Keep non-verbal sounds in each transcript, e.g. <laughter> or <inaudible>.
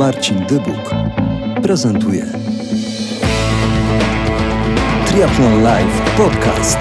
Marcin Dybuk prezentuje Triathlon Live Podcast.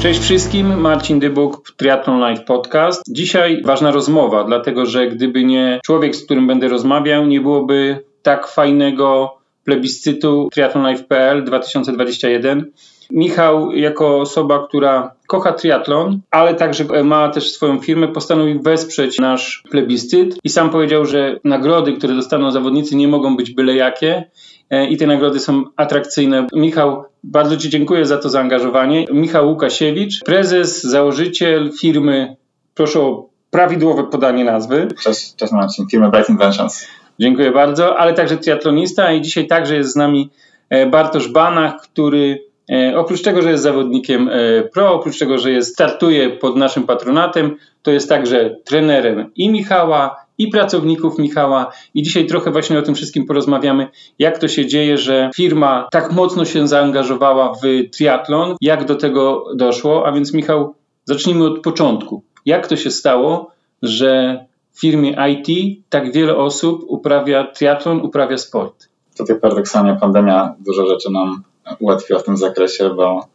Cześć wszystkim, Marcin Dybuk, Triathlon Live Podcast. Dzisiaj ważna rozmowa, dlatego że gdyby nie człowiek, z którym będę rozmawiał, nie byłoby tak fajnego plebiscytu triathlonlife.pl 2021. Michał, jako osoba, która kocha triatlon, ale także ma też swoją firmę, postanowił wesprzeć nasz plebiscyt i sam powiedział, że nagrody, które dostaną zawodnicy, nie mogą być byle jakie e, i te nagrody są atrakcyjne. Michał, bardzo Ci dziękuję za to zaangażowanie. Michał Łukasiewicz, prezes, założyciel firmy, proszę o prawidłowe podanie nazwy. Cześć, cześć Marcin, firmy Bright Inventions. Dziękuję bardzo, ale także triatlonista i dzisiaj także jest z nami e, Bartosz Banach, który oprócz tego, że jest zawodnikiem e, pro, oprócz tego, że jest, startuje pod naszym patronatem, to jest także trenerem i Michała, i pracowników Michała. I dzisiaj trochę właśnie o tym wszystkim porozmawiamy, jak to się dzieje, że firma tak mocno się zaangażowała w triatlon, jak do tego doszło. A więc Michał, zacznijmy od początku. Jak to się stało, że w firmie IT tak wiele osób uprawia triatlon, uprawia sport. Tutaj paradoksalnie pandemia dużo rzeczy nam ułatwiła w tym zakresie, bo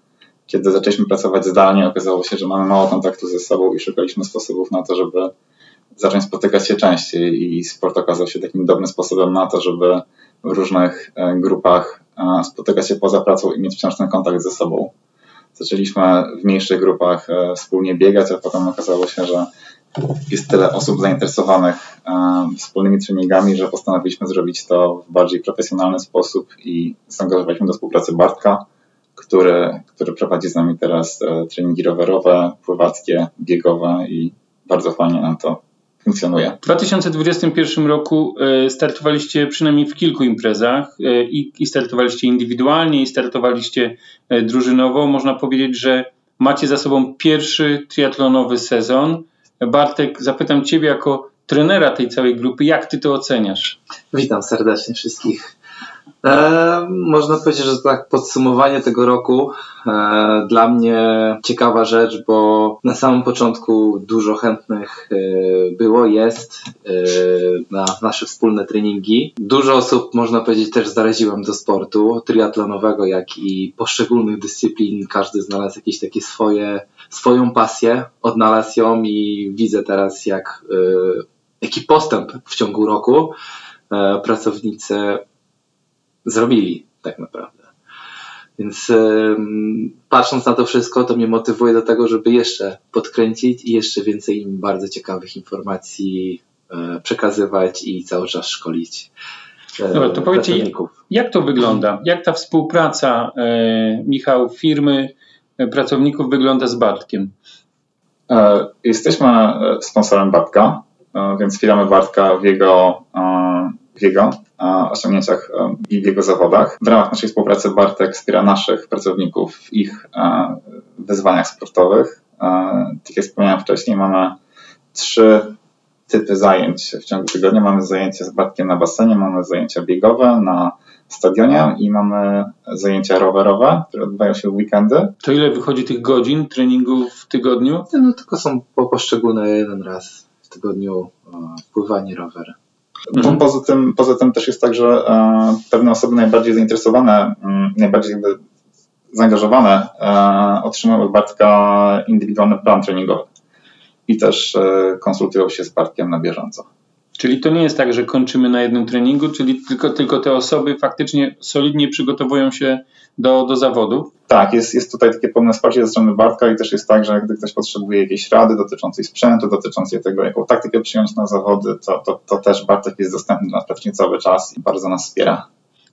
kiedy zaczęliśmy pracować zdalnie, okazało się, że mamy mało kontaktu ze sobą i szukaliśmy sposobów na to, żeby zacząć spotykać się częściej i sport okazał się takim dobrym sposobem na to, żeby w różnych e, grupach e, spotykać się poza pracą i mieć wciąż ten kontakt ze sobą. Zaczęliśmy w mniejszych grupach e, wspólnie biegać, a potem okazało się, że jest tyle osób zainteresowanych wspólnymi treningami, że postanowiliśmy zrobić to w bardziej profesjonalny sposób i zaangażowaliśmy do współpracy Bartka, który, który prowadzi z nami teraz e, treningi rowerowe, pływackie, biegowe i bardzo fajnie nam to funkcjonuje. W 2021 roku e, startowaliście przynajmniej w kilku imprezach e, i startowaliście indywidualnie, i startowaliście drużynowo. Można powiedzieć, że macie za sobą pierwszy triatlonowy sezon. Bartek, zapytam Ciebie jako trenera tej całej grupy, jak Ty to oceniasz? Witam serdecznie wszystkich. E, można powiedzieć, że tak podsumowanie tego roku e, dla mnie ciekawa rzecz, bo na samym początku dużo chętnych e, było, jest e, na nasze wspólne treningi. Dużo osób, można powiedzieć, też zaraziłem do sportu triatlonowego, jak i poszczególnych dyscyplin. Każdy znalazł jakieś takie swoje, swoją pasję, odnalazł ją i widzę teraz, jak, e, jaki postęp w ciągu roku e, pracownicy zrobili tak naprawdę. Więc patrząc na to wszystko, to mnie motywuje do tego, żeby jeszcze podkręcić i jeszcze więcej im bardzo ciekawych informacji przekazywać i cały czas szkolić. Dobra, to powiedzcie, jak to wygląda? Jak ta współpraca, Michał, firmy, pracowników wygląda z Bartkiem? Jesteśmy sponsorem Bartka, więc wspieramy Bartka w jego, w jego osiągnięciach i w jego zawodach. W ramach naszej współpracy Bartek wspiera naszych pracowników w ich wyzwaniach sportowych. Tak jak wspomniałem wcześniej, mamy trzy typy zajęć w ciągu tygodnia. Mamy zajęcia z Bartkiem na basenie, mamy zajęcia biegowe na stadionie i mamy zajęcia rowerowe, które odbywają się w weekendy. To ile wychodzi tych godzin treningu w tygodniu? No tylko są poszczególne jeden raz w tygodniu pływanie rower. Mhm. Poza, tym, poza tym też jest tak, że e, pewne osoby najbardziej zainteresowane, mm, najbardziej jakby zaangażowane e, otrzymują od Bartka indywidualny plan treningowy i też e, konsultują się z Bartkiem na bieżąco. Czyli to nie jest tak, że kończymy na jednym treningu, czyli tylko, tylko te osoby faktycznie solidnie przygotowują się do, do zawodów? Tak, jest, jest tutaj takie pełne wsparcie ze strony Bartka i też jest tak, że gdy ktoś potrzebuje jakiejś rady dotyczącej sprzętu, dotyczącej tego, jaką taktykę przyjąć na zawody, to, to, to też Bartek jest dostępny dla nas praktycznie cały czas i bardzo nas wspiera.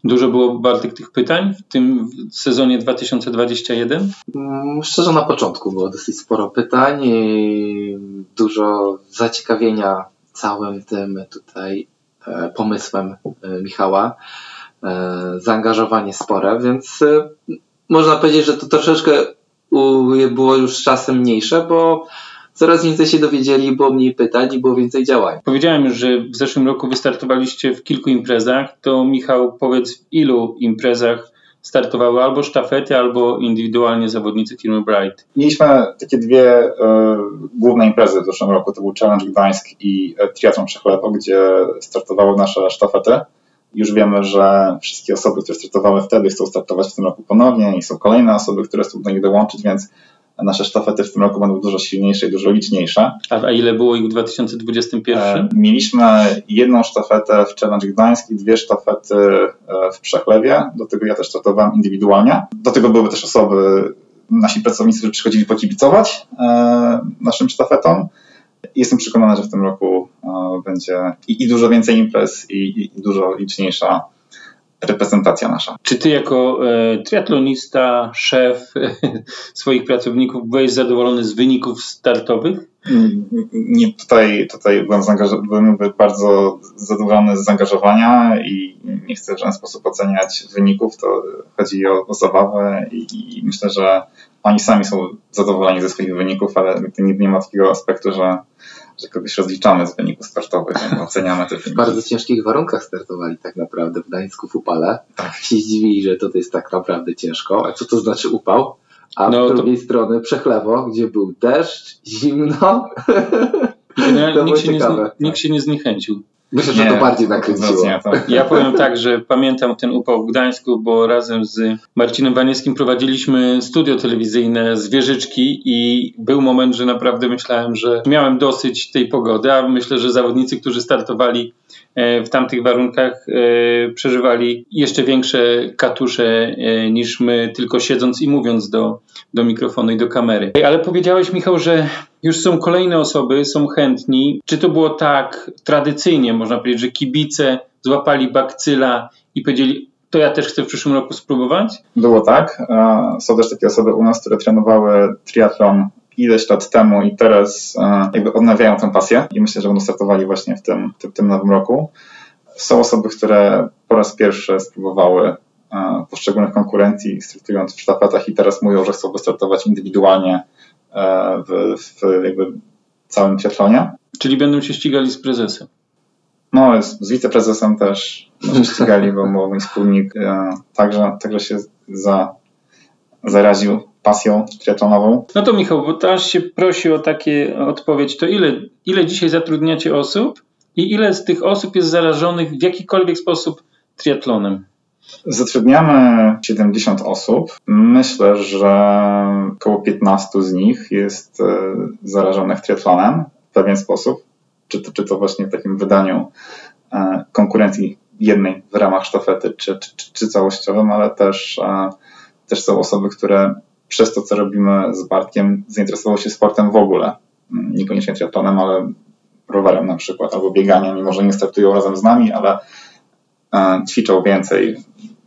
Dużo było, Bartek, tych pytań w tym sezonie 2021? Mm, szczerze, na początku było dosyć sporo pytań i dużo zaciekawienia całym tym tutaj e, pomysłem e, Michała. E, zaangażowanie spore, więc można powiedzieć, że to troszeczkę było już czasem mniejsze, bo coraz więcej się dowiedzieli, było mniej pytań i było więcej działań. Powiedziałem już, że w zeszłym roku wystartowaliście w kilku imprezach. To Michał, powiedz w ilu imprezach startowały albo sztafety, albo indywidualnie zawodnicy firmy Bright. Mieliśmy takie dwie e, główne imprezy w zeszłym roku. To był Challenge Gdańsk i e, Triathlon Przechlewo, gdzie startowały nasze sztafety. Już wiemy, że wszystkie osoby, które startowały wtedy, chcą startować w tym roku ponownie i są kolejne osoby, które chcą do nich dołączyć, więc nasze sztafety w tym roku będą dużo silniejsze i dużo liczniejsze. A, ile było ich w 2021? E, mieliśmy jedną sztafetę w Challenge Gdańsk i dwie sztafety e, w Przechlewie. Do tego ja też startowałem indywidualnie. Do tego były też osoby, nasi pracownicy, którzy przychodzili pokibicować e, naszym sztafetom. Jestem przekonany, że w tym roku będzie i, i dużo więcej imprez, i, i dużo liczniejsza reprezentacja nasza. Czy ty jako e, triatlonista, szef e, <laughs> swoich pracowników byłeś zadowolony z wyników startowych? Nie, tutaj, tutaj byłem, byłem bardzo zadowolony z zaangażowania i nie chcę w żaden sposób oceniać wyników. To chodzi o, o zabawę i, i myślę, że oni sami są zadowoleni ze swoich wyników, ale nie, nie ma takiego aspektu, że że kogoś rozliczamy z wyników startowych, oceniamy te wyniki. W bardzo ciężkich warunkach startowali tak naprawdę w Gdańsku w upale. Tak. Się zdziwili, że to jest tak naprawdę ciężko. A co to znaczy upał? A no, z drugiej to... strony przechlewo, gdzie był deszcz, zimno. <laughs> nikt, się nie, nikt się nie zniechęcił. Myślę, że nie, to bardziej nakręciło. Ja powiem tak, że pamiętam ten upał w Gdańsku, bo razem z Marcinem Wanieckim prowadziliśmy studio telewizyjne Zwierzyczki i był moment, że naprawdę myślałem, że miałem dosyć tej pogody, a myślę, że zawodnicy, którzy startowali w tamtych warunkach e, przeżywali jeszcze większe katusze e, niż my, tylko siedząc i mówiąc do, do mikrofonu i do kamery. Ale powiedziałeś, Michał, że już są kolejne osoby, są chętni. Czy to było tak tradycyjnie, można powiedzieć, że kibice złapali bakcyla i powiedzieli, to ja też chcę w przyszłym roku spróbować? Było tak. Są też takie osoby u nas, które trenowały triatlon ileś lat temu i teraz jakby odnawiają tę pasję i myślę, że będą startowali właśnie w tym, w tym nowym roku. Są osoby, które po raz pierwszy spróbowały poszczególnych konkurencji, startując w sztafetach i teraz mówią, że chcą wystartować indywidualnie E, w, w jakby całym triathlonie. Czyli będą się ścigali z prezesem? No, z, z wiceprezesem też się ścigali, bo mój wspólnik e, także, także się za, zaraził pasją triatlonową. No to Michał, bo też się prosi o takie odpowiedź, to ile, ile dzisiaj zatrudniacie osób i ile z tych osób jest zarażonych w jakikolwiek sposób triatlonem? Zatrudniamy 70 osób. Myślę, że około 15 z nich jest e, zarażonych triatlonem w pewien sposób. Czy to, czy to właśnie w takim wydaniu e, konkurencji jednej w ramach sztafety, czy, czy, czy całościowym, ale też, e, też są osoby, które przez to, co robimy z Bartkiem, zainteresowały się sportem w ogóle. Mm, niekoniecznie triatlonem, ale rowerem na przykład, albo bieganiem, mimo że nie startują razem z nami, ale ćwiczą więcej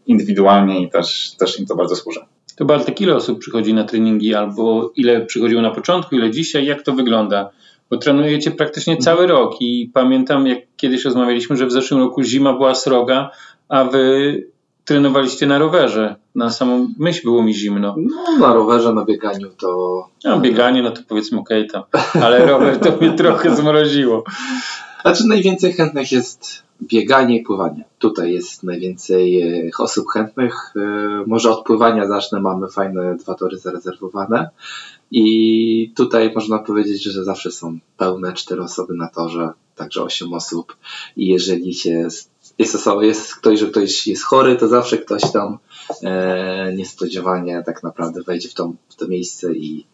indywidualnie i też, też im to bardzo służy. To Bartek, ile osób przychodzi na treningi albo ile przychodziło na początku, ile dzisiaj, jak to wygląda? Bo trenujecie praktycznie cały rok i pamiętam, jak kiedyś rozmawialiśmy, że w zeszłym roku zima była sroga, a wy trenowaliście na rowerze. Na samą myśl było mi zimno. No, na rowerze, na bieganiu to... A bieganie, no to powiedzmy okej okay, tam, ale rower to mnie trochę zmroziło. Znaczy najwięcej chętnych jest bieganie i pływanie. Tutaj jest najwięcej e, osób chętnych. E, może od pływania zacznę, mamy fajne dwa tory zarezerwowane. I tutaj można powiedzieć, że zawsze są pełne cztery osoby na torze, także osiem osób. I jeżeli się jest, osoba, jest ktoś, że ktoś jest chory, to zawsze ktoś tam e, niespodziewanie tak naprawdę wejdzie w, tą, w to miejsce i,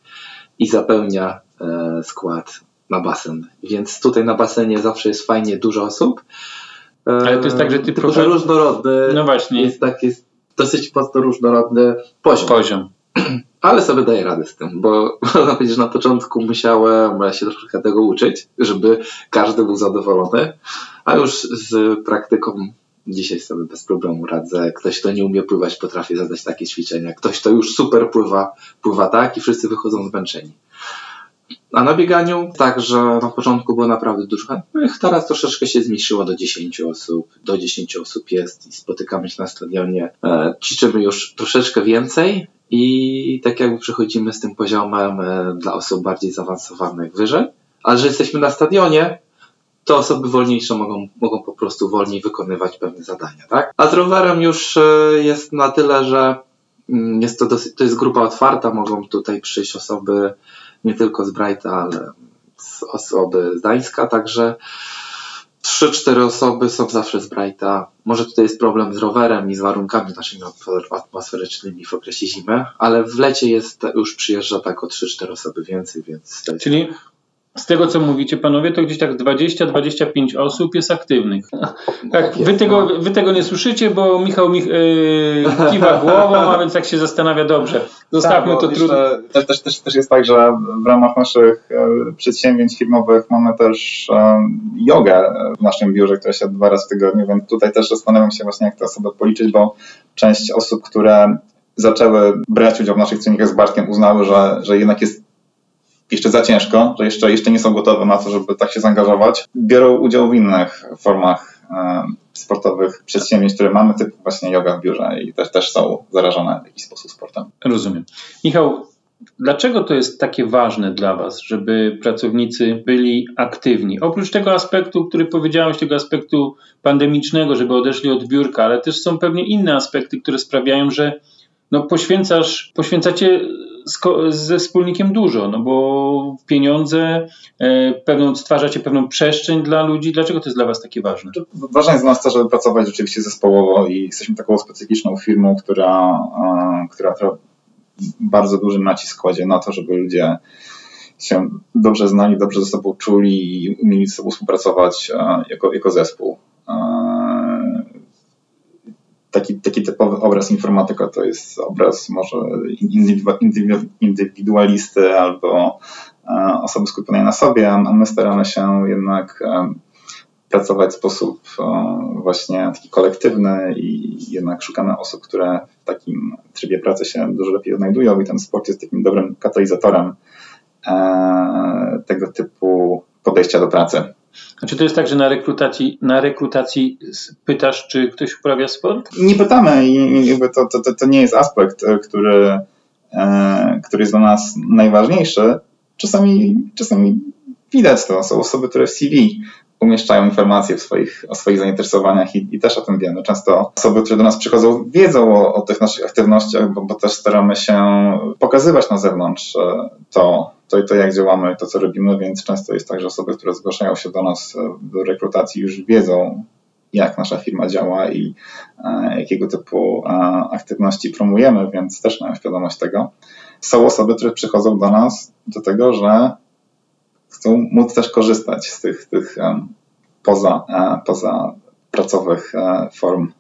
i zapełnia e, skład na basen. Więc tutaj na basenie zawsze jest fajnie dużo osób. Ale to jest tak, że ty że różnorodny. No właśnie. Jest tak, jest dosyć mocno różnorodny poziom. Poziom. Ale sobie daję radę z tym, bo można powiedzieć, że na początku musiałem się troszkę tego uczyć, żeby każdy był zadowolony, a już z praktyką dzisiaj sobie bez problemu radzę. Ktoś, kto nie umie pływać, potrafi zadać takie ćwiczenia. Ktoś, kto już super pływa, pływa tak i wszyscy wychodzą zmęczeni. A na bieganiu także na początku było naprawdę dużo chętnych, teraz troszeczkę się zmniejszyło do 10 osób, do 10 osób jest i spotykamy się na stadionie. E, ćwiczymy już troszeczkę więcej i tak jakby przechodzimy z tym poziomem e, dla osób bardziej zaawansowanych wyżej. Ale że jesteśmy na stadionie, te osoby wolniejsze mogą, mogą po prostu wolniej wykonywać pewne zadania, tak? A z rowerem już e, jest na tyle, że jest to, dosyć, to jest grupa otwarta, mogą tutaj przyjść osoby nie tylko z Brighta, ale z osoby z Gdańska, także trzy, cztery osoby są zawsze z Brighta. Może tutaj jest problem z rowerem i z warunkami naszymi atmosferycznymi w okresie zimy, ale w lecie jest, już przyjeżdża tak o 3-4 osoby więcej, więc... Czyli z tego, co mówicie panowie, to gdzieś tak 20-25 osób jest aktywnych. <laughs> Tak, wy tego, wy tego nie słyszycie, bo Michał Mich yy, kiwa głową, a więc tak się zastanawia dobrze. Zostawmy tak, to trudno. Też, też, też, też jest tak, że w ramach naszych e, przedsięwzięć firmowych mamy też e, jogę w naszym biurze, która się dwa razy w tygodniu, więc tutaj też zastanawiam się właśnie, jak te osoby policzyć, bo część osób, które zaczęły brać udział w naszych treningach z Bartkiem uznały, że, że jednak jest jeszcze za ciężko, że jeszcze, jeszcze nie są gotowe na to, żeby tak się zaangażować. Biorą udział w innych formach e, sportowych przedsięwzięć, które mamy, typu właśnie yoga w biurze i też, też są zarażone w jakiś sposób sportem. Rozumiem. Michał, dlaczego to jest takie ważne dla Was, żeby pracownicy byli aktywni? Oprócz tego aspektu, który powiedziałeś, tego aspektu pandemicznego, żeby odeszli od biurka, ale też są pewnie inne aspekty, które sprawiają, że no, poświęcasz, poświęcacie ze wspólnikiem dużo, no bo pieniądze, e, pewną, stwarzacie pewną przestrzeń dla ludzi. Dlaczego to jest dla Was takie ważne? Ważne jest dla nas to, żeby pracować rzeczywiście zespołowo i jesteśmy taką specyficzną firmą, która, która, która bardzo duży nacisk kładzie na to, żeby ludzie się dobrze znali, dobrze ze sobą czuli i umieli ze sobą współpracować jako, jako zespół taki, taki typowy obraz informatyka to jest obraz może indywidualisty albo e, osoby skupionej na sobie, a my staramy się jednak e, pracować w sposób e, właśnie taki kolektywny i jednak szukamy osób, które w takim trybie pracy się dużo lepiej odnajdują i ten sport jest takim dobrym katalizatorem tego typu podejścia do pracy. Czy to jest tak, że na rekrutacji, na rekrutacji pytasz, czy ktoś uprawia sport? Nie pytamy i jakby to, to, to nie jest aspekt, e, który, e, który jest dla nas najważniejszy. Czasami, czasami widać to. Są osoby, które w CV umieszczają informacje w swoich, o swoich zainteresowaniach i, i, też o tym wiemy. Często osoby, które do nas przychodzą, wiedzą o, o tych naszych aktywnościach, bo, bo, też staramy się pokazywać na zewnątrz e, to, to, to, jak działamy, to, co robimy, więc często jest tak, że osoby, które zgłaszają się do nas e, do rekrutacji, już wiedzą, jak nasza firma działa i e, jakiego typu e, aktywności promujemy, więc też mają świadomość tego. Są osoby, które przychodzą do nas do tego, że chcą móc też korzystać z tych, tych poza, poza pracowych form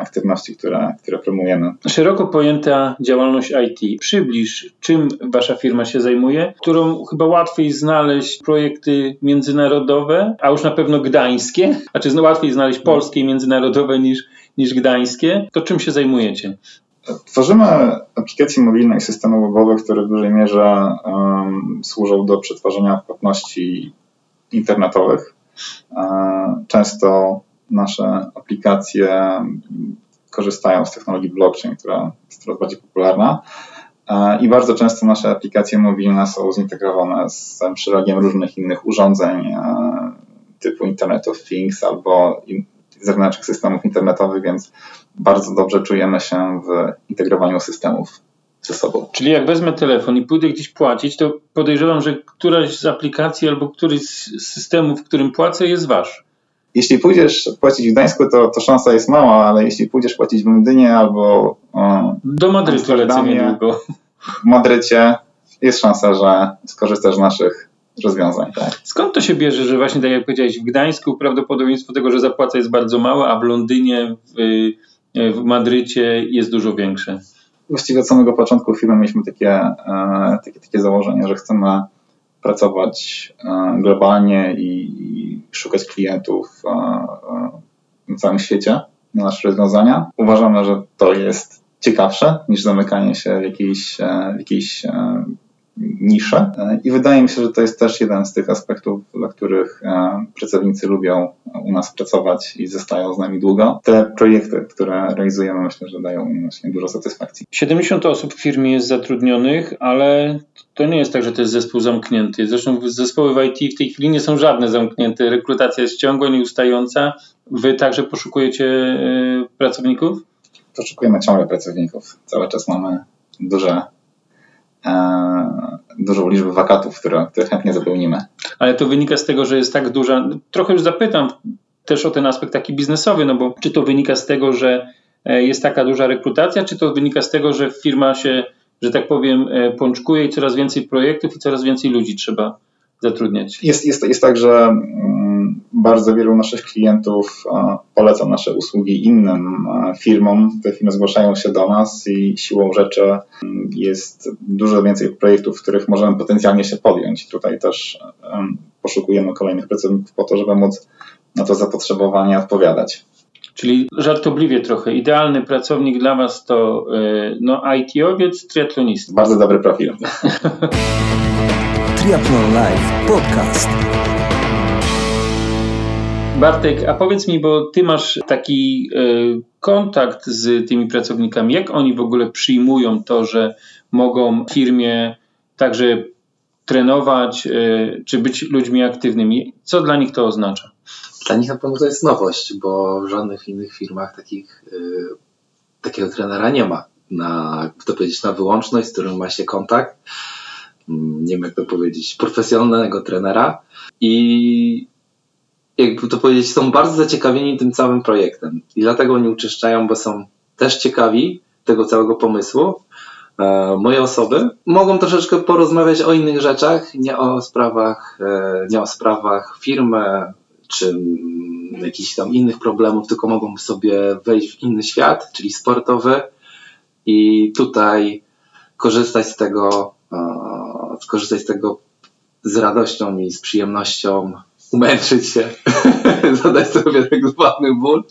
aktywności, które, które promujemy. Szeroko pojęta działalność IT. Przybliż, czym Wasza firma się zajmuje, którą chyba łatwiej znaleźć projekty międzynarodowe, a już na pewno gdańskie, a czy łatwiej znaleźć polskie i międzynarodowe niż, niż gdańskie. To czym się zajmujecie? Tworzymy aplikacje mobilne i systemy webowe, które w dużej mierze um, służą do przetwarzania płatności internetowych. Um, często nasze aplikacje korzystają z technologii blockchain, która jest coraz bardziej popularna. E, I bardzo często nasze aplikacje mobilne są zintegrowane z szeregiem różnych innych urządzeń e, typu Internet of Things albo zewnętrznych systemów internetowych, więc bardzo dobrze czujemy się w integrowaniu systemów ze sobą. Czyli jak wezmę telefon i pójdę gdzieś płacić, to podejrzewam, że któraś z aplikacji albo któryś z systemów, w którym płacę, jest wasz jeśli pójdziesz płacić w Gdańsku, to, to szansa jest mała, ale jeśli pójdziesz płacić w Londynie albo do Madrytu lecę niedługo. W Madrycie jest szansa, że skorzystasz z naszych rozwiązań. Tak? Skąd to się bierze, że właśnie tak jak powiedziałeś, w Gdańsku prawdopodobieństwo tego, że zapłaca jest bardzo małe, a w Londynie, w, w Madrycie jest dużo większe? Właściwie od samego początku firmy mieliśmy takie, e, takie, takie założenie, że chcemy pracować e, globalnie i szukać klientów e, e, na całym świecie na nasze rozwiązania. Uważamy, że to jest ciekawsze niż zamykanie się w jakiejś, w jakiejś niszę i wydaje mi się, że to jest też jeden z tych aspektów, dla których pracownicy lubią u nas pracować i zostają z nami długo. Te projekty, które realizujemy, myślę, że dają im właśnie dużo satysfakcji. 70 osób w firmie jest zatrudnionych, ale to nie jest tak, że to jest zespół zamknięty. Zresztą zespoły w IT w tej chwili nie są żadne zamknięte. Rekrutacja jest ciągła, nieustająca. Wy także poszukujecie y, pracowników? Poszukujemy ciągle pracowników. Cały czas mamy duże, e, dużą liczbę wakatów, które, które chętnie zapełnimy. Ale to wynika z tego, że jest tak duża. Trochę już zapytam też o ten aspekt taki biznesowy, no bo czy to wynika z tego, że e, jest taka duża rekrutacja, czy to wynika z tego, że firma się że tak powiem, e, pączkuje i coraz więcej projektów i coraz więcej ludzi trzeba zatrudniać. Jest, jest, jest tak, że mm, bardzo wielu naszych klientów poleca nasze usługi innym firmom. Te firmy zgłaszają się do nas i siłą rzeczy mm, jest dużo więcej projektów, w których możemy potencjalnie się podjąć. Tutaj też poszukujemy kolejnych pracowników po to, żeby móc na to zapotrzebowanie odpowiadać. Czyli żartobliwie trochę, idealny pracownik dla Was to e, no, IT-owiec, triatlonista. Bardzo dobry profil. <laughs> Triathlon Live Podcast. Bartek, a powiedz mi, bo Ty masz taki y, kontakt z tymi pracownikami, jak oni w ogóle przyjmują to, że mogą w firmie także trenować, y, czy być ludźmi aktywnymi? Co dla nich to oznacza? Dla nich na pewno to jest nowość, bo w żadnych innych firmach takich, yy, takiego trenera nie ma. Na, to powiedzieć, na wyłączność, z którym ma się kontakt. Mm, nie wiem jak to powiedzieć, profesjonalnego trenera. I jakby to powiedzieć, są bardzo zaciekawieni tym całym projektem. I dlatego oni uczęszczają, bo są też ciekawi tego całego pomysłu. E, moje osoby mogą troszeczkę porozmawiać o innych rzeczach, nie o sprawach, e, nie o sprawach firmy, czy jakichś tam innych problemów, tylko mogą sobie wejść w inny świat, czyli sportowy i tutaj korzystać z tego, skorzystać z tego z radością i z przyjemnością, umęczyć się, <laughs> zadać sobie tak zwany ból,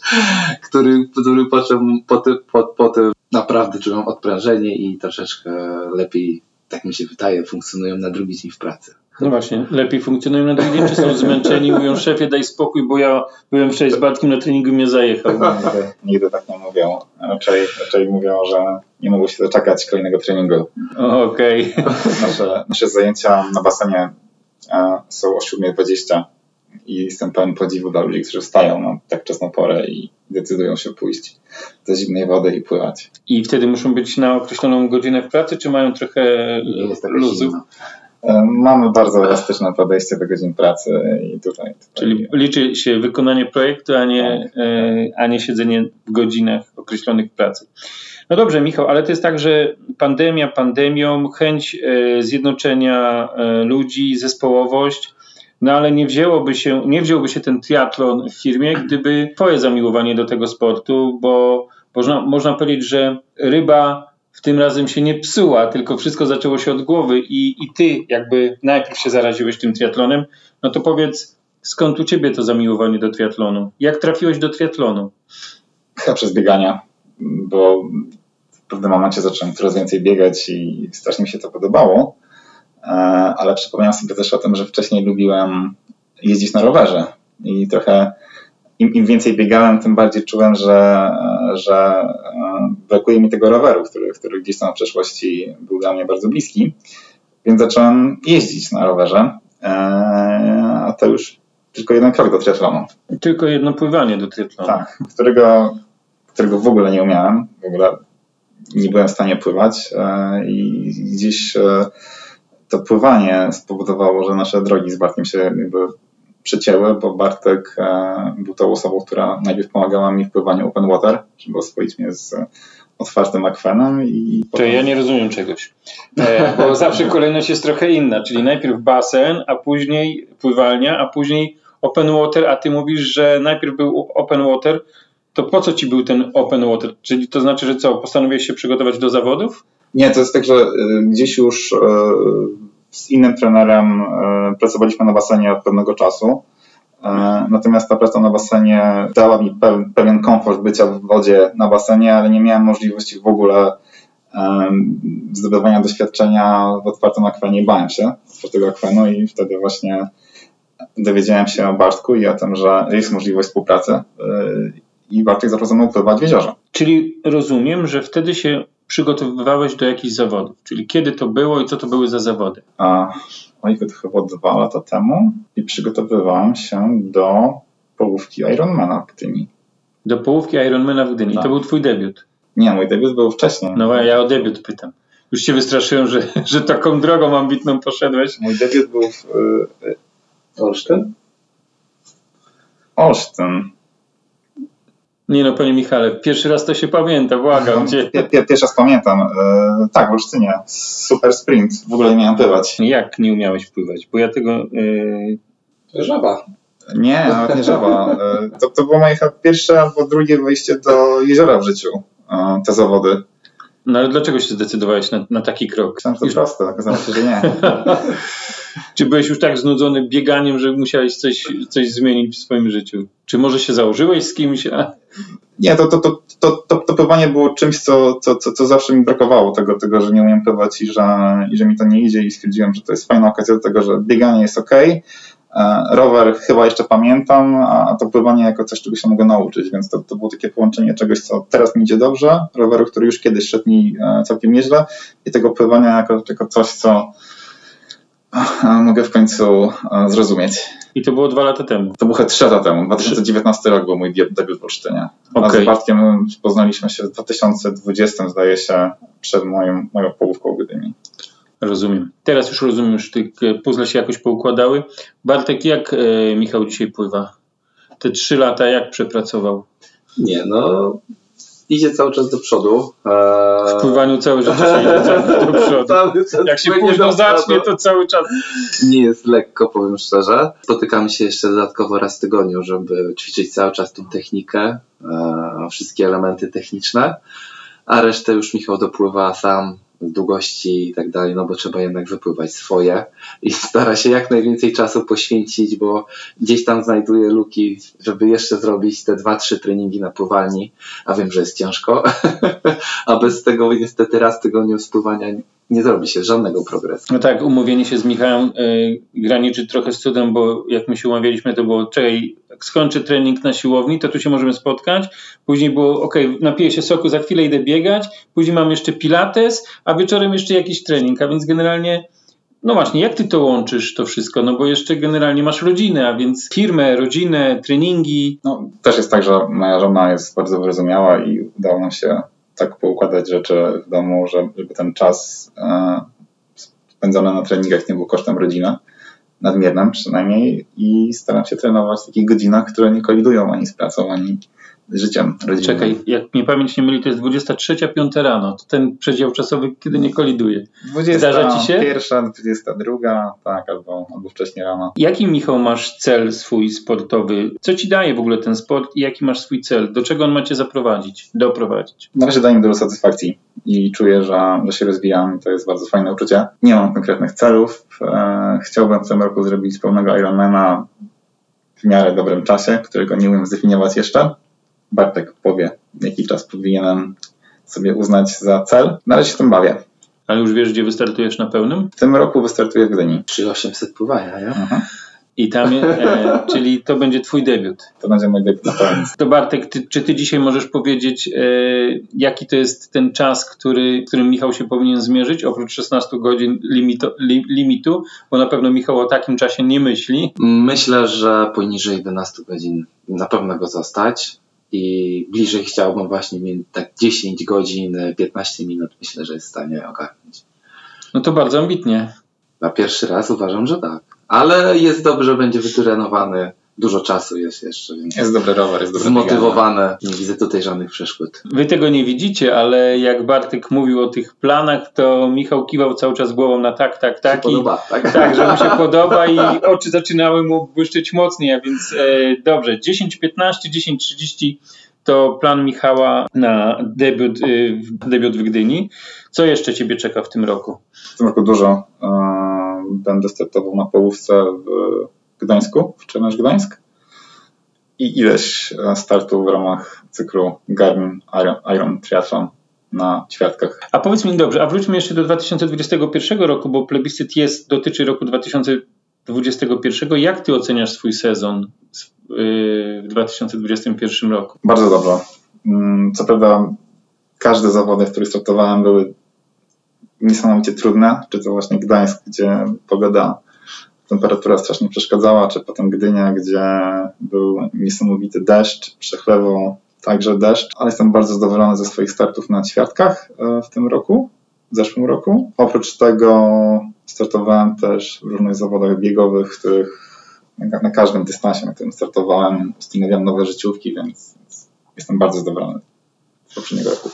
który, który po, czym, po, tym, po, po tym naprawdę czują odprężenie i troszeczkę lepiej, tak mi się wydaje, funkcjonują na drugi dzień w pracy. No właśnie, lepiej funkcjonują na drugi dzień, czy są zmęczeni, mówią szefie daj spokój, bo ja byłem wczoraj z Bartkiem na treningu i mnie zajechał. <laughs> Nigdy, nigdy tak nie mówią. Raczej, raczej mówią, że nie mogą się doczekać kolejnego treningu. Okej. Okay. Nasze, nasze zajęcia na basenie e, są o 7.20 i jestem pełen podziwu dla ludzi, którzy wstają na tak wczesną porę i decydują się pójść do zimnej wody i pływać. I wtedy muszą być na określoną godzinę w pracy, czy mają trochę luzu? E, mamy bardzo elastyczne podejście do godzin pracy i tutaj. tutaj... Czyli liczy się wykonanie projektu, a nie, tak, e, tak. a nie siedzenie w godzinach określonych pracy. No dobrze, Michał, ale to jest tak, że pandemia pandemią, chęć e, zjednoczenia ludzi, zespołowość, no ale nie wzięłoby się, nie wziąłby się ten triatlon w firmie, gdyby twoje zamiłowanie do tego sportu, bo można, można powiedzieć, że ryba w tym razem się nie psuła, tylko wszystko zaczęło się od głowy i, i ty jakby najpierw się zaraziłeś tym triatlonem, no to powiedz, skąd u ciebie to zamiłowanie do triatlonu? Jak trafiłeś do triatlonu? Chyba przez biegania, bo w pewnym momencie zacząłem coraz więcej biegać i strasznie mi się to podobało, ale przypomniałem sobie też o tym, że wcześniej lubiłem jeździć na rowerze i trochę im, im więcej biegałem, tym bardziej czułem, że, że e, brakuje mi tego roweru, który, który gdzieś tam w przeszłości był dla mnie bardzo bliski. Więc zacząłem jeździć na rowerze, e, a to już tylko jeden krok do triatlonu. Tylko jedno pływanie do triatlonu. Tak, którego, którego w ogóle nie umiałem, w ogóle nie byłem w stanie pływać e, i gdzieś to pływanie spowodowało, że nasze drogi z Bartkiem się jakby przecięły, bo Bartek e, był tą osobą, która najpierw pomagała mi w pływaniu open water, żeby oswoić mnie z otwartym akwenem. I potem... To ja nie rozumiem czegoś, e, bo zawsze kolejność jest trochę inna, czyli najpierw basen, a później pływalnia, a później open water, a ty mówisz, że najpierw był open water, to po co ci był ten open water? Czyli to znaczy, że co, postanowiłeś się przygotować do zawodów? Nie, to jest tak, że e, gdzieś już z innym trenerem e, pracowaliśmy na basenie od pewnego czasu. Natomiast ta praca na basenie dała mi pewien komfort bycia w wodzie na basenie, ale nie miałem możliwości w ogóle zdobywania doświadczenia w otwartym akwenie bałem się otwartego akwenu i wtedy właśnie dowiedziałem się o Bartku i o tym, że jest możliwość współpracy i Bartek zaczął ze mną pływać w jeziorze. Czyli rozumiem, że wtedy się przygotowywałeś do jakichś zawodów. Czyli kiedy to było i co to były za zawody? A, oj, to chyba dwa lata temu i przygotowywałem się do połówki Ironmana w Gdyni. Do połówki Ironmana w Gdyni. Tak. To był twój debiut? Nie, mój debiut był wcześniej. No ja o debiut pytam. Już się wystraszyłem, że, że taką drogą ambitną poszedłeś. Mój debiut był w y, Olsztyn? Olsztyn. Nie no, panie Michale, pierwszy raz to się pamięta, błagam cię. pierwszy raz pamiętam. E, tak, w Olsztynie. Super sprint. W ogóle nie miałem pływać. Jak nie umiałeś pływać? Bo ja tego... To żaba. Nie, nawet nie żaba. E, to, to było moje pierwsze albo drugie wejście do jeziora w życiu. E, te zawody. No ale dlaczego się zdecydowałeś na, na taki krok? Myślałem, to Już... proste, okazało się, że nie. <laughs> Czy byłeś już tak znudzony bieganiem, że musiałeś coś, coś zmienić w swoim życiu? Czy może się założyłeś z kimś? A... Nie, to, to, to, to, to, to pływanie było czymś, co, co, co, co zawsze mi brakowało, tego, tego, że nie umiem pływać i że, i że mi to nie idzie i stwierdziłem, że to jest fajna okazja do tego, że bieganie jest ok, E, rower chyba jeszcze pamiętam, a to pływanie jako coś, czego się mogę nauczyć, więc to, to było takie połączenie czegoś, co teraz mi idzie dobrze, roweru, który już kiedyś szedł mi e, całkiem nieźle i tego pływania jako, jako coś, co mogę w końcu zrozumieć. I to było dwa lata temu? To było chyba trzy lata temu. 2019 rok był mój debiut w Olsztynie. Okay. A z Bartkiem poznaliśmy się w 2020, zdaje się, przed moją, moją połówką w Gdyni. Rozumiem. Teraz już rozumiem, że te puzzle się jakoś poukładały. Bartek, jak e, Michał dzisiaj pływa? Te trzy lata jak przepracował? Nie, no idzie cały czas do przodu. Eee... W pływaniu cały czas idzie <laughs> do przodu. Jak się późno zacznie, to cały czas. Nie jest lekko, powiem szczerze. Spotykamy się jeszcze dodatkowo raz w tygodniu, żeby ćwiczyć cały czas tą technikę, e, wszystkie elementy techniczne, a resztę już Michał dopływa sam długości i tak dalej, no bo trzeba jednak wypływać swoje i stara się jak najwięcej czasu poświęcić, bo gdzieś tam znajduje luki, żeby jeszcze zrobić te dwa, trzy treningi na pływalni, a wiem, że jest ciężko, <laughs> a bez tego niestety raz tygodniu spływania nie zrobi się żadnego progresu. No tak, umówienie się z Michałem yy, graniczy trochę z cudem, bo jak my się umawialiśmy, to było, czekaj, jak skończę trening na siłowni, to tu się możemy spotkać. Później było, ok, napiję się soku, za chwilę idę biegać. Później mam jeszcze pilates, a wieczorem jeszcze jakiś trening. A więc generalnie, no właśnie, jak ty to łączysz to wszystko? No bo jeszcze generalnie masz rodzinę, a więc firmę, rodzinę, treningi. No, też jest tak, że moja żona jest bardzo wyrozumiała i udało nam się tak poukładać rzeczy w domu, żeby ten czas e, spędzony na treningach nie był kosztem rodziny nadmiernym przynajmniej i staram się trenować w takich godzinach, które nie kolidują ani z pracą, ani życiem rodzinnym. Czekaj, jak mnie pamięć nie myli, to jest 23.05 rano. To ten przedział czasowy, kiedy nie koliduje. 20, Zdarza ci się? Pierwsza, 22, tak, albo, albo wcześniej rano. Jaki, Michał, masz cel swój sportowy? Co ci daje w ogóle ten sport i jaki masz swój cel? Do czego on ma cię zaprowadzić, doprowadzić? Na razie daje mi dużo satysfakcji i czuję, że, że się rozwijam. To jest bardzo fajne uczucie. Nie mam konkretnych celów. E, chciałbym w tym roku zrobić pełnego Ironmana w miarę dobrym czasie, którego nie umiem zdefiniować jeszcze Bartek powie, jaki czas powinienem sobie uznać za cel. Na razie się tym bawię. Ale już wiesz, gdzie wystartujesz na pełnym? W tym roku wystartuję w Gdyni. 3800 pływania, ja? Mhm. I tam, e, <laughs> czyli to będzie twój debiut. To będzie mój debiut na pełnym. To Bartek, ty, czy ty dzisiaj możesz powiedzieć, e, jaki to jest ten czas, który, którym Michał się powinien zmierzyć, oprócz 16 godzin limitu, li, limitu, bo na pewno Michał o takim czasie nie myśli. Myślę, że poniżej 11 godzin na pewno go zostać i bliżej chciałbym właśnie tak 10 godzin, 15 minut myślę, że jest w stanie ogarnąć. No to bardzo ambitnie. Na pierwszy raz uważam, że tak. Ale jest dobrze, będzie wytrenowany dużo czasu jest jeszcze. Więc jest dobry rower, jest dobry Zmotywowane. Nie widzę tutaj żadnych przeszkód. Wy tego nie widzicie, ale jak Bartek mówił o tych planach, to Michał kiwał cały czas głową na tak, tak, tak. I, podoba, tak? tak, że mu się <laughs> podoba i oczy zaczynały mu błyszczeć mocniej, a więc e, dobrze, 10.15, 10.30 to plan Michała na debiut, y, debiut w Gdyni. Co jeszcze Ciebie czeka w tym roku? W tym roku dużo. E, będę startował na połówce w Gdańsku, w Challenge Gdańsk i ileś startów w ramach cyklu Garmin Iron, Iron Triathlon na ćwiartkach. A powiedz mi dobrze, a wróćmy jeszcze do 2021 roku, bo plebiscyt jest, dotyczy roku 2021. Jak ty oceniasz swój sezon w 2021 roku? Bardzo dobrze. Mm, co prawda każde zawody, w których startowałem były niesamowicie trudne, czy to właśnie Gdańsk, gdzie pogoda, temperatura strasznie przeszkadzała, czy potem Gdynia, gdzie był niesamowity deszcz, przechlewo, także deszcz, ale jestem bardzo zadowolony ze swoich startów na ćwiartkach e, w tym roku, w zeszłym roku. Oprócz tego startowałem też w różnych zawodach biegowych, w których na każdym dystansie, na którym startowałem, ustanawiam nowe życiówki, więc jestem bardzo zadowolony z poprzedniego roku.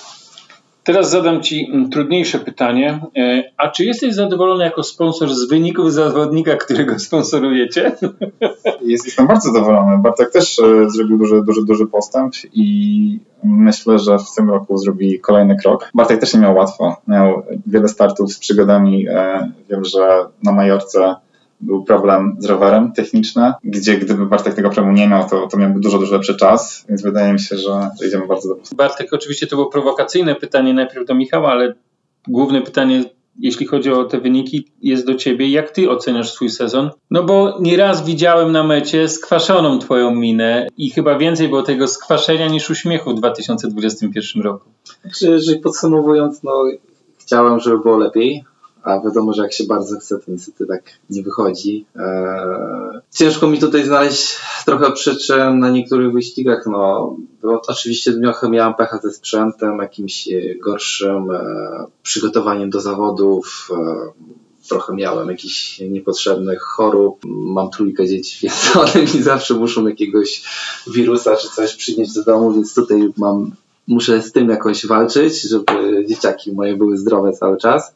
Teraz zadam Ci mm, trudniejsze pytanie. E, a czy jesteś zadowolony jako sponsor z wyników zawodnika, którego <laughs> sponsorujecie? Jest, jestem bardzo zadowolony. Bartek też e, zrobił duży, duży, duży postęp i myślę, że w tym roku zrobi kolejny krok. Bartek też nie miał łatwo. Miał wiele startów z przygodami. E, wiem, że na Majorce był problem z rowerem techniczny, gdzie gdyby Bartek tego problemu nie miał, to, to miałby dużo, dużo lepszy czas, więc wydaje mi się, że, że idziemy bardzo dobrze. Bartek, oczywiście to było prowokacyjne pytanie najpierw do Michała, ale główne pytanie jeśli chodzi o te wyniki, jest do ciebie. Jak ty oceniasz swój sezon? No bo nieraz widziałem na mecie skwaszoną twoją minę i chyba więcej było tego skwaszenia niż uśmiechu w 2021 roku. Jeżeli podsumowując, no chciałem, żeby było lepiej a wiadomo, że jak się bardzo chce, to niestety tak nie wychodzi. Eee, ciężko mi tutaj znaleźć trochę przyczyn na niektórych wyścigach, no, bo oczywiście trochę miałem pecha ze sprzętem, jakimś e, gorszym e, przygotowaniem do zawodów, e, trochę miałem jakichś niepotrzebnych chorób. Mam trójkę dzieci, <laughs> więc one mi zawsze muszą jakiegoś wirusa czy coś przynieść do domu, więc tutaj mam, muszę z tym jakoś walczyć, żeby dzieciaki moje były zdrowe cały czas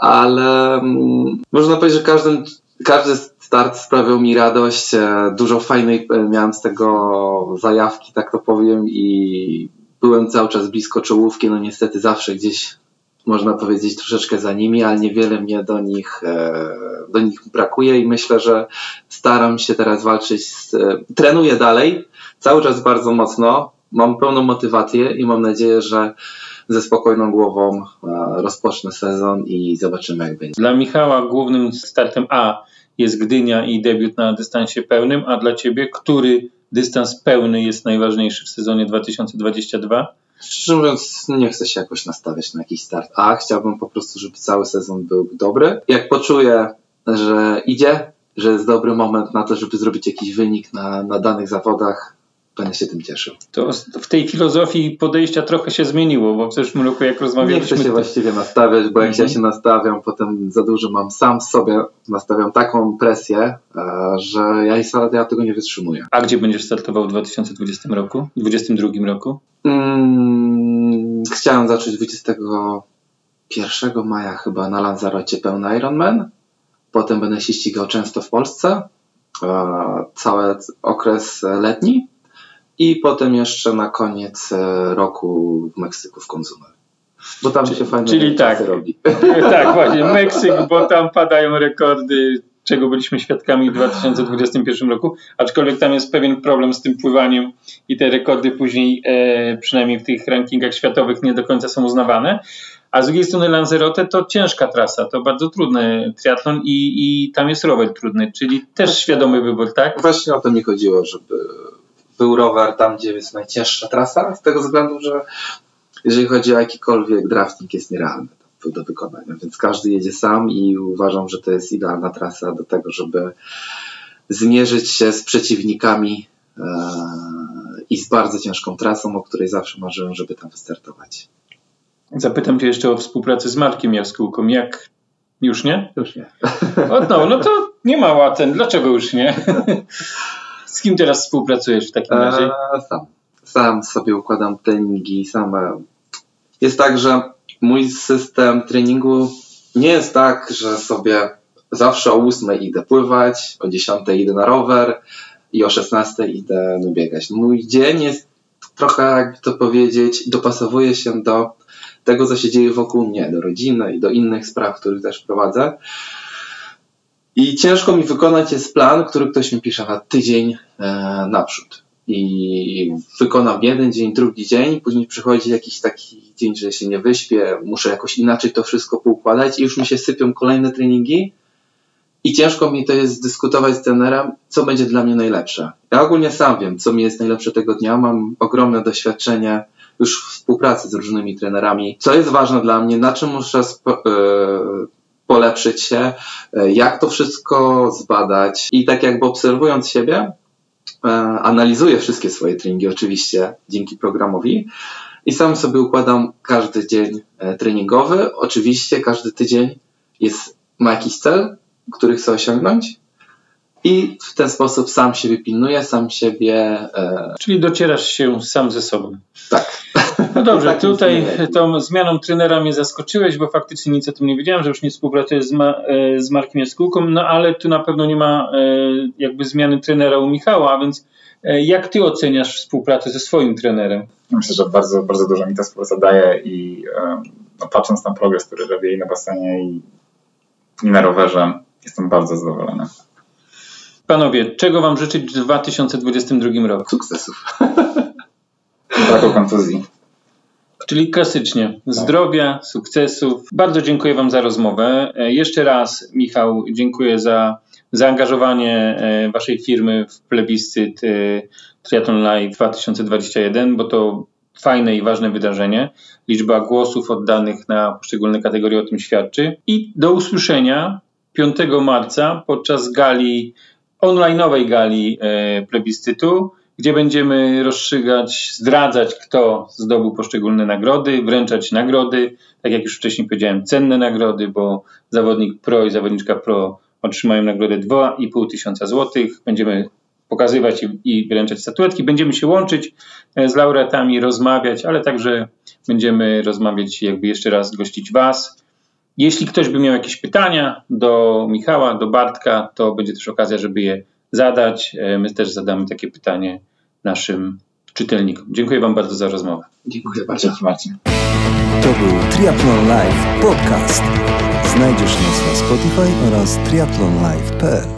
ale mm, można powiedzieć, że każdy, każdy start sprawiał mi radość. E, dużo fajnej e, miałem z tego zajawki, tak to powiem, i byłem cały czas blisko czołówki. No niestety zawsze gdzieś można powiedzieć troszeczkę za nimi, ale niewiele mnie do nich, e, do nich brakuje i myślę, że staram się teraz walczyć. Z, trenuję dalej, cały czas bardzo mocno. Mam pełną motywację i mam nadzieję, że ze spokojną głową rozpocznę sezon i zobaczymy jak będzie. Dla Michała głównym startem A jest Gdynia i debiut na dystansie pełnym, a dla Ciebie który dystans pełny jest najważniejszy w sezonie 2022? Szczerze mówiąc, nie chcę się jakoś nastawiać na jakiś start A. Chciałbym po prostu, żeby cały sezon był dobry. Jak poczuję, że idzie, że jest dobry moment na to, żeby zrobić jakiś wynik na, na danych zawodach, będę się tym cieszył. To w tej filozofii podejścia trochę się zmieniło, bo w zeszłym roku jak rozmawialiśmy... Nie chcę się właściwie nastawiać, bo jak mhm. ja się nastawiam, potem za dużo mam sam sobie, nastawiam taką presję, e, że ja, ja tego nie wytrzymuję. A gdzie będziesz startował w 2020 roku? 2022 roku? Hmm, chciałem zacząć 21 maja chyba na Lanzarocie pełny Ironman. Potem będę się ścigał często w Polsce. E, cały okres letni i potem jeszcze na koniec e, roku w Meksyku w Konsumer. Bo tam się fajnie Czyli tak, robi. <laughs> Tak, właśnie, Meksyk, bo tam padają rekordy, czego byliśmy świadkami w 2021 roku, aczkolwiek tam jest pewien problem z tym pływaniem i te rekordy później, e, przynajmniej w tych rankingach światowych, nie do końca są uznawane. A z drugiej strony Lanzarote to ciężka trasa, to bardzo trudny triatlon i, i tam jest rower trudny, czyli też świadomy wybór, tak? Właśnie o to mi chodziło, żeby był rower tam, gdzie jest najcięższa trasa, z tego względu, że jeżeli chodzi o jakikolwiek drafting jest nierealny do wykonania, więc każdy jedzie sam i uważam, że to jest idealna trasa do tego, żeby zmierzyć się z przeciwnikami e, i z bardzo ciężką trasą, o której zawsze marzyłem, żeby tam wystartować. Zapytam Cię jeszcze o współpracę z Markiem Jaskółką. Jak? Już nie? Już nie. O, no, no to nie ma łaten. Dlaczego już nie? <laughs> Z kim teraz współpracujesz w takim razie? Eee, sam. Sam sobie układam treningi, sam. Jest tak, że mój system treningu nie jest tak, że sobie zawsze o 8 idę pływać, o 10 idę na rower i o 16 idę biegać. Mój dzień jest trochę, jakby to powiedzieć, dopasowuje się do tego, co się dzieje wokół mnie, do rodziny i do innych spraw, których też prowadzę. I ciężko mi wykonać jest plan, który ktoś mi pisze na tydzień e, naprzód. i wykonam jeden dzień, drugi dzień, później przychodzi jakiś taki dzień, że się nie wyśpię, muszę jakoś inaczej to wszystko poukładać i już mi się sypią kolejne treningi i ciężko mi to jest dyskutować z trenerem, co będzie dla mnie najlepsze. Ja ogólnie sam wiem, co mi jest najlepsze tego dnia, mam ogromne doświadczenie już w współpracy z różnymi trenerami, co jest ważne dla mnie, na czym muszę spo, yy, polepszyć się, yy, jak to wszystko zbadać i tak jakby obserwując siebie, yy, analizuję wszystkie swoje treningi oczywiście dzięki programowi i sam sobie układam każdy dzień treningowy. Oczywiście każdy tydzień jest, ma jakiś cel, który chcę osiągnąć i w ten sposób sam siebie pilnuję, sam siebie. E... Czyli docierasz się sam ze sobą. Tak. No dobrze, tutaj tą zmianą trenera mnie zaskoczyłeś, bo faktycznie nic o tym nie wiedziałem, że już nie współpracuję z, ma, e, z Markiem Jaskółką, no ale tu na pewno nie ma e, jakby zmiany trenera u Michała, a więc e, jak ty oceniasz współpracę ze swoim trenerem? Myślę, że bardzo, bardzo dużo mi ta współpraca daje i no, patrząc na progres, który robię i na basenie i, i na rowerze, jestem bardzo zadowolony. Panowie, czego Wam życzyć w 2022 roku? Sukcesów. Braku kontuzji. Czyli klasycznie zdrowia, sukcesów. Bardzo dziękuję Wam za rozmowę. E, jeszcze raz, Michał, dziękuję za zaangażowanie e, Waszej firmy w plebiscyt e, Triathlon Live 2021, bo to fajne i ważne wydarzenie. Liczba głosów oddanych na poszczególne kategorie o tym świadczy. I do usłyszenia 5 marca podczas gali, onlineowej gali plebiscytu, gdzie będziemy rozstrzygać, zdradzać, kto zdobył poszczególne nagrody, wręczać nagrody, tak jak już wcześniej powiedziałem, cenne nagrody, bo zawodnik pro i zawodniczka pro otrzymają nagrodę 2,5 tysiąca złotych. Będziemy pokazywać i, wręczać statuetki. Będziemy się łączyć e, z laureatami, rozmawiać, ale także będziemy rozmawiać, jakby jeszcze raz gościć Was. Jeśli ktoś by miał jakieś pytania do Michała, do Bartka, to będzie też okazja, żeby je zadać. E, my też zadamy takie pytanie naszym czytelnikom. Dziękuję Wam bardzo za rozmowę. Dziękuję bardzo. Dzięki Marcin. To był Triathlon Live Podcast. Znajdziesz nas na Spotify oraz triathlonlive.pl